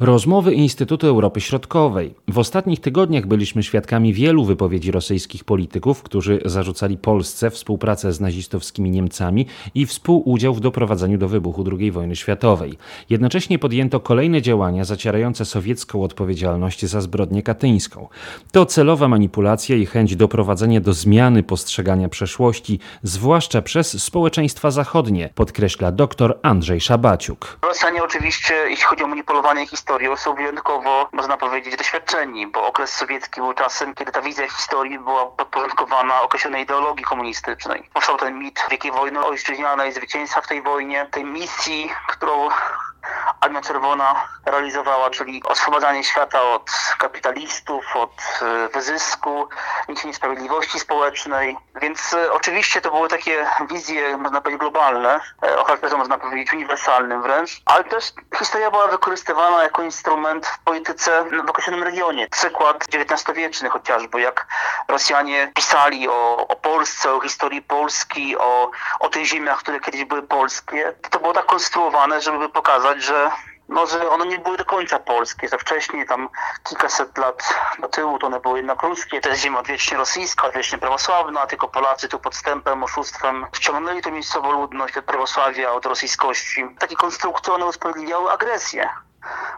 Rozmowy Instytutu Europy Środkowej. W ostatnich tygodniach byliśmy świadkami wielu wypowiedzi rosyjskich polityków, którzy zarzucali Polsce współpracę z nazistowskimi Niemcami i współudział w doprowadzeniu do wybuchu II wojny światowej. Jednocześnie podjęto kolejne działania zacierające sowiecką odpowiedzialność za zbrodnię katyńską. To celowa manipulacja i chęć doprowadzenia do zmiany postrzegania przeszłości, zwłaszcza przez społeczeństwa zachodnie, podkreśla dr Andrzej Szabaciuk. Rosjanie oczywiście, jeśli chodzi o manipulowanie historią są wyjątkowo, można powiedzieć, doświadczeni, bo okres sowiecki był czasem, kiedy ta wizja historii była podporządkowana określonej ideologii komunistycznej. Powstał ten mit Wielkiej Wojny Ojczyźnianej, zwycięstwa w tej wojnie, tej misji, którą Armia Czerwona realizowała, czyli oswobadzanie świata od kapitalistów, od e, wyzysku, niesienie sprawiedliwości społecznej. Więc e, oczywiście to były takie wizje, można powiedzieć, globalne, e, o charakterze, można powiedzieć, uniwersalnym wręcz, ale też historia była wykorzystywana jako instrument w polityce w określonym regionie. Przykład XIX-wieczny chociażby, jak Rosjanie pisali o, o Polsce, o historii Polski, o, o tych ziemiach, które kiedyś były polskie. To było tak konstruowane, żeby pokazać, że no, że one nie były do końca polskie, że wcześniej, tam kilkaset lat do tyłu, to one były jednak ruskie. To jest ziemia odwiecznie rosyjska, odwiecznie prawosławna, tylko Polacy tu podstępem, oszustwem wciągnęli tę miejscową ludność od prawosławia, od rosyjskości. Takie konstrukty one usprawiedliwiały agresję.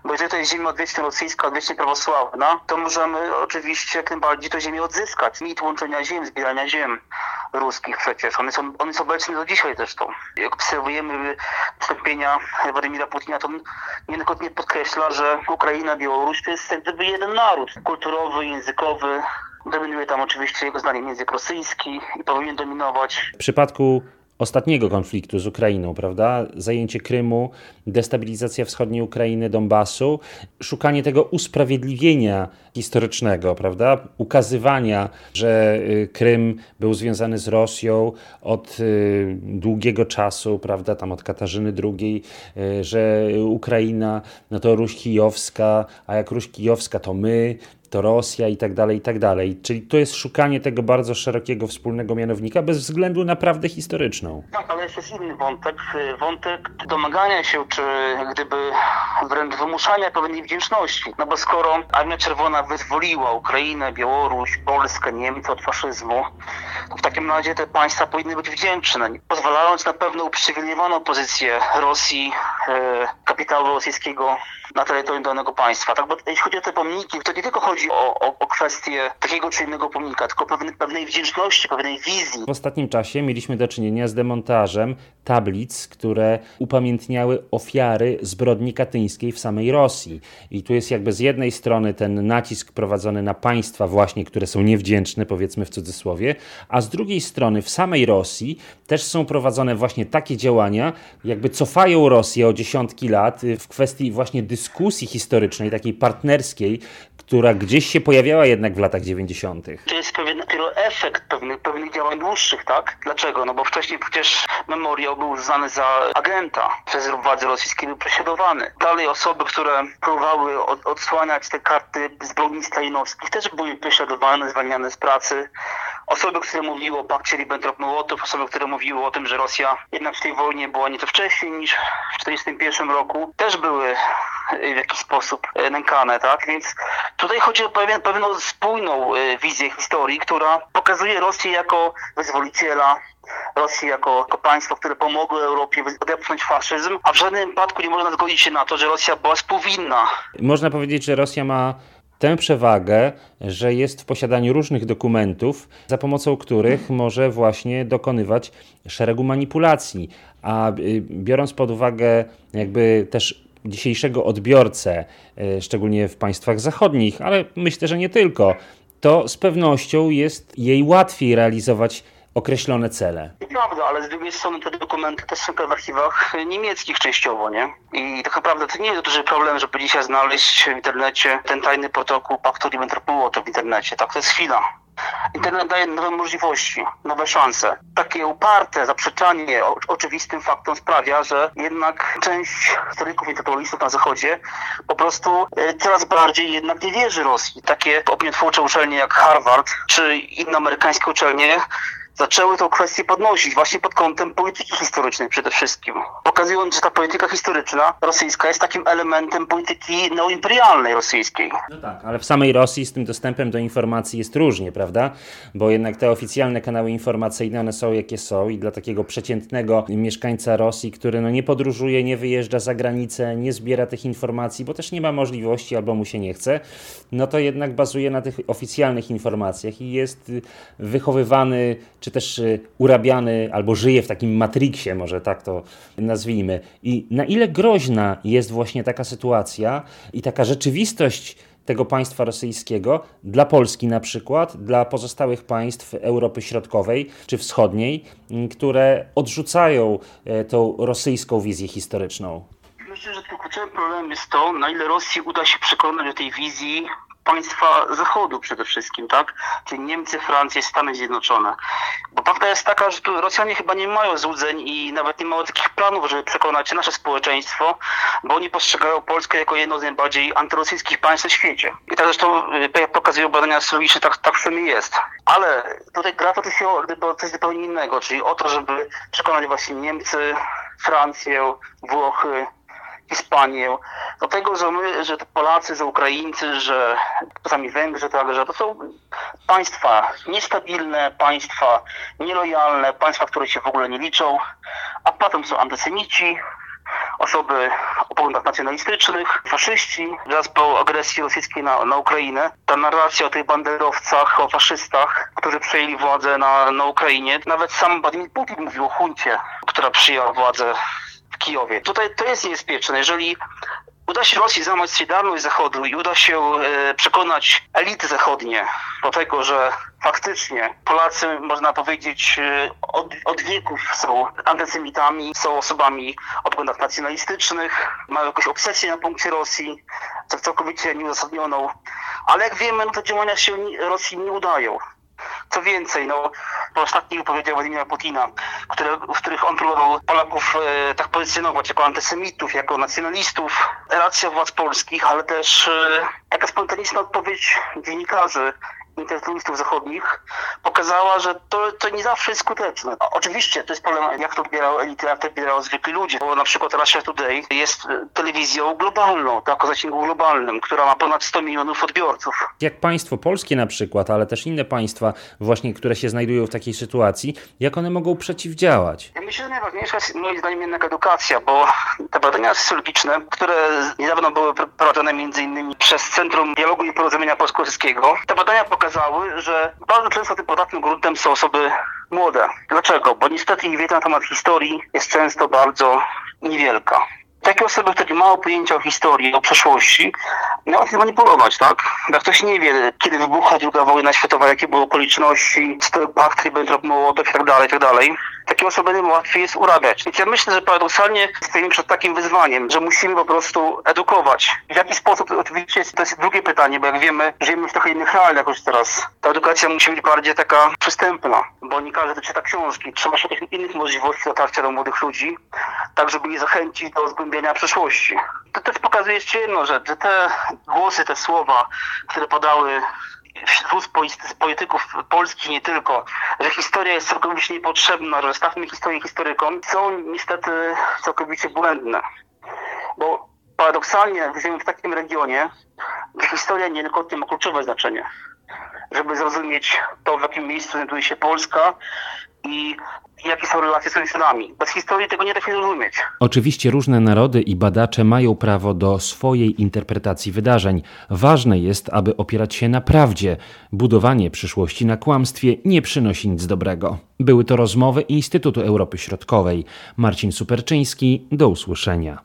Bo jeżeli to jest ziemia odwiecznie rosyjska, odwiecznie prawosławna, to możemy oczywiście jak najbardziej to ziemię odzyskać. Mit łączenia ziem, zbierania ziem ruskich przecież. One są, one są obecne do dzisiaj zresztą. Jak obserwujemy wystąpienia Władimira Putina, to niejednokrotnie podkreśla, że Ukraina, Białoruś to jest jak gdyby jeden naród kulturowy, językowy. Dominuje tam oczywiście jego zdaniem język rosyjski i powinien dominować. W przypadku ostatniego konfliktu z Ukrainą, prawda? Zajęcie Krymu, destabilizacja wschodniej Ukrainy, Donbasu, szukanie tego usprawiedliwienia historycznego, prawda? Ukazywania, że y, Krym był związany z Rosją od y, długiego czasu, prawda? Tam od Katarzyny II, y, że Ukraina no to Ruś Kijowska, a jak Ruś Kijowska to my, to Rosja i tak dalej, i tak dalej. Czyli to jest szukanie tego bardzo szerokiego wspólnego mianownika bez względu na prawdę historyczną. Tak, ale jest inny wątek. Wątek domagania się, czy gdyby wręcz wymuszania pewnej wdzięczności. No bo skoro Armia Czerwona wyzwoliła Ukrainę, Białoruś, Polskę, Niemcy od faszyzmu, w takim razie te państwa powinny być wdzięczne, pozwalając na pewną uprzywilejowaną pozycję Rosji, e, kapitału rosyjskiego na terytorium danego państwa. Tak, bo jeśli chodzi o te pomniki, to nie tylko chodzi o, o, o kwestię takiego czy innego pomnika, tylko pewnej, pewnej wdzięczności, pewnej wizji. W ostatnim czasie mieliśmy do czynienia z demontażem tablic, które upamiętniały ofiary zbrodni katyńskiej w samej Rosji. I tu jest jakby z jednej strony ten nacisk prowadzony na państwa właśnie, które są niewdzięczne, powiedzmy w cudzysłowie, a z drugiej strony w samej Rosji też są prowadzone właśnie takie działania, jakby cofają Rosję o dziesiątki lat w kwestii właśnie dyskusji historycznej, takiej partnerskiej, która gdzieś się pojawiała jednak w latach 90. To jest pewien dopiero efekt pewnych, pewnych działań dłuższych, tak? Dlaczego? No bo wcześniej przecież memoriał był uznany za agenta przez władze rosyjskie, był prześladowany. Dalej osoby, które próbowały od, odsłaniać te karty zbrodni stalinowskich też były prześladowane, zwalniane z pracy. Osoby, które mówiły o pakcie Ribbentrop-Mołotow, osoby, które mówiły o tym, że Rosja jednak w tej wojnie była nieco wcześniej niż w 1941 roku, też były w jakiś sposób e, nękane, tak? Więc tutaj chodzi o pewien, pewną spójną e, wizję historii, która pokazuje Rosję jako wyzwoliciela, Rosję jako, jako państwo, które pomogło Europie odepchnąć faszyzm, a w żadnym wypadku nie można zgodzić się na to, że Rosja była współwinna. Można powiedzieć, że Rosja ma tę przewagę, że jest w posiadaniu różnych dokumentów, za pomocą których może właśnie dokonywać szeregu manipulacji. A y, biorąc pod uwagę jakby też dzisiejszego odbiorcę, e, szczególnie w państwach zachodnich, ale myślę, że nie tylko, to z pewnością jest jej łatwiej realizować określone cele. Prawda, ale z drugiej strony te dokumenty też są w archiwach niemieckich częściowo, nie? I tak naprawdę to nie jest duży problem, żeby dzisiaj znaleźć w internecie ten tajny protokół paktu Ribbentrop-Mołotow w internecie. Tak, to jest chwila. Internet daje nowe możliwości, nowe szanse. Takie uparte zaprzeczanie oczywistym faktom sprawia, że jednak część historyków intelektualistów na Zachodzie po prostu e, coraz bardziej jednak nie wierzy Rosji. Takie opiniotwórcze uczelnie jak Harvard czy inne amerykańskie uczelnie zaczęły tą kwestię podnosić właśnie pod kątem polityki historycznej przede wszystkim. Pokazując, że ta polityka historyczna rosyjska jest takim elementem polityki neoimperialnej rosyjskiej. No tak, ale w samej Rosji z tym dostępem do informacji jest różnie, prawda? Bo jednak te oficjalne kanały informacyjne, one są jakie są i dla takiego przeciętnego mieszkańca Rosji, który no nie podróżuje, nie wyjeżdża za granicę, nie zbiera tych informacji, bo też nie ma możliwości albo mu się nie chce, no to jednak bazuje na tych oficjalnych informacjach i jest wychowywany, czy też y, urabiany, albo żyje w takim matriksie, może tak to nazwijmy. I na ile groźna jest właśnie taka sytuacja i taka rzeczywistość tego państwa rosyjskiego dla Polski na przykład, dla pozostałych państw Europy Środkowej czy Wschodniej, które odrzucają e, tą rosyjską wizję historyczną? Myślę, że tym kluczowym problemem jest to, na ile Rosji uda się przekonać do tej wizji państwa Zachodu przede wszystkim, tak? Czyli Niemcy, Francja, Stany Zjednoczone. Bo prawda jest taka, że tu Rosjanie chyba nie mają złudzeń i nawet nie mają takich planów, żeby przekonać nasze społeczeństwo, bo oni postrzegają Polskę jako jedno z najbardziej antyrosyjskich państw na świecie. I tak zresztą, jak y, pokazują badania Slowiszy, tak, tak w sumie jest. Ale tutaj gra to się o coś zupełnie innego, czyli o to, żeby przekonać właśnie Niemcy, Francję, Włochy, Hiszpanię, do tego, że my, że Polacy, że Ukraińcy, że czasami Węgrzy także, to są państwa niestabilne, państwa nielojalne, państwa, które się w ogóle nie liczą, a potem są antysemici, osoby o poglądach nacjonalistycznych, faszyści. Wraz po agresji rosyjskiej na, na Ukrainę, ta narracja o tych banderowcach, o faszystach, którzy przejęli władzę na, na Ukrainie, nawet sam Władimir Putin mówił o huncie, która przyjęła władzę Kijowie. Tutaj to jest niebezpieczne. Jeżeli uda się Rosji złamać Solidarność Zachodu i uda się e, przekonać elity zachodnie do tego, że faktycznie Polacy, można powiedzieć, e, od, od wieków są antysemitami, są osobami o poglądach nacjonalistycznych, mają jakąś obsesję na punkcie Rosji, całkowicie nieuzasadnioną. Ale jak wiemy, no to działania się Rosji nie udają. Co więcej, no, po ostatnich wypowiedziach Władimira Putina, które, w których on próbował Polaków e, tak pozycjonować jako antysemitów, jako nacjonalistów, racja władz polskich, ale też e, jaka spontaniczna odpowiedź dziennikarzy intelektualistów zachodnich pokazała, że to, to nie zawsze jest skuteczne. Oczywiście to jest problem, jak to odbierały elity, jak to odbierały zwykli ludzie, bo na przykład Russia Today jest e, telewizją globalną, tak, o zasięgu globalnym, która ma ponad 100 milionów odbiorców. Jak państwo polskie na przykład, ale też inne państwa właśnie, które się znajdują w takiej sytuacji, jak one mogą przeciwdziałać? Ja myślę, że najważniejsza jest moim zdaniem jednak edukacja, bo te badania socjologiczne, które niedawno były prowadzone między innymi przez Centrum Dialogu i Porozumienia Polsko-Rosyjskiego, te badania pokazują, że bardzo często tym podatnym gruntem są osoby młode. Dlaczego? Bo niestety ich wiedza na temat historii jest często bardzo niewielka. Takie osoby, które mają pojęcia o historii, o przeszłości, miały się manipulować, tak? Jak ktoś nie wie, kiedy wybuchła II wojna światowa, jakie były okoliczności, pakt Ribbentrop-Mołotow i tak dalej, tak dalej takie osoby łatwiej jest urabiać. Więc ja myślę, że paradoksalnie stoimy przed takim wyzwaniem, że musimy po prostu edukować. W jaki sposób, oczywiście to jest drugie pytanie, bo jak wiemy, żyjemy w trochę innych realiach już teraz. Ta edukacja musi być bardziej taka przystępna, bo nie każdy czyta książki. Trzeba szukać innych możliwości dotarcia do młodych ludzi, tak żeby nie zachęcić do zgłębienia przeszłości. To też pokazuje jeszcze jedno, że, że te głosy, te słowa, które padały wśród polityków polskich nie tylko, że historia jest całkowicie niepotrzebna, że stawmy historię historykom, są niestety całkowicie błędne. Bo paradoksalnie żyjemy w takim regionie, gdzie historia niejednokrotnie ma kluczowe znaczenie. Żeby zrozumieć to, w jakim miejscu znajduje się Polska i jakie są relacje z sąsiadami. Bez historii tego nie da się zrozumieć. Oczywiście różne narody i badacze mają prawo do swojej interpretacji wydarzeń. Ważne jest, aby opierać się na prawdzie. Budowanie przyszłości na kłamstwie nie przynosi nic dobrego. Były to rozmowy Instytutu Europy Środkowej. Marcin Superczyński, do usłyszenia.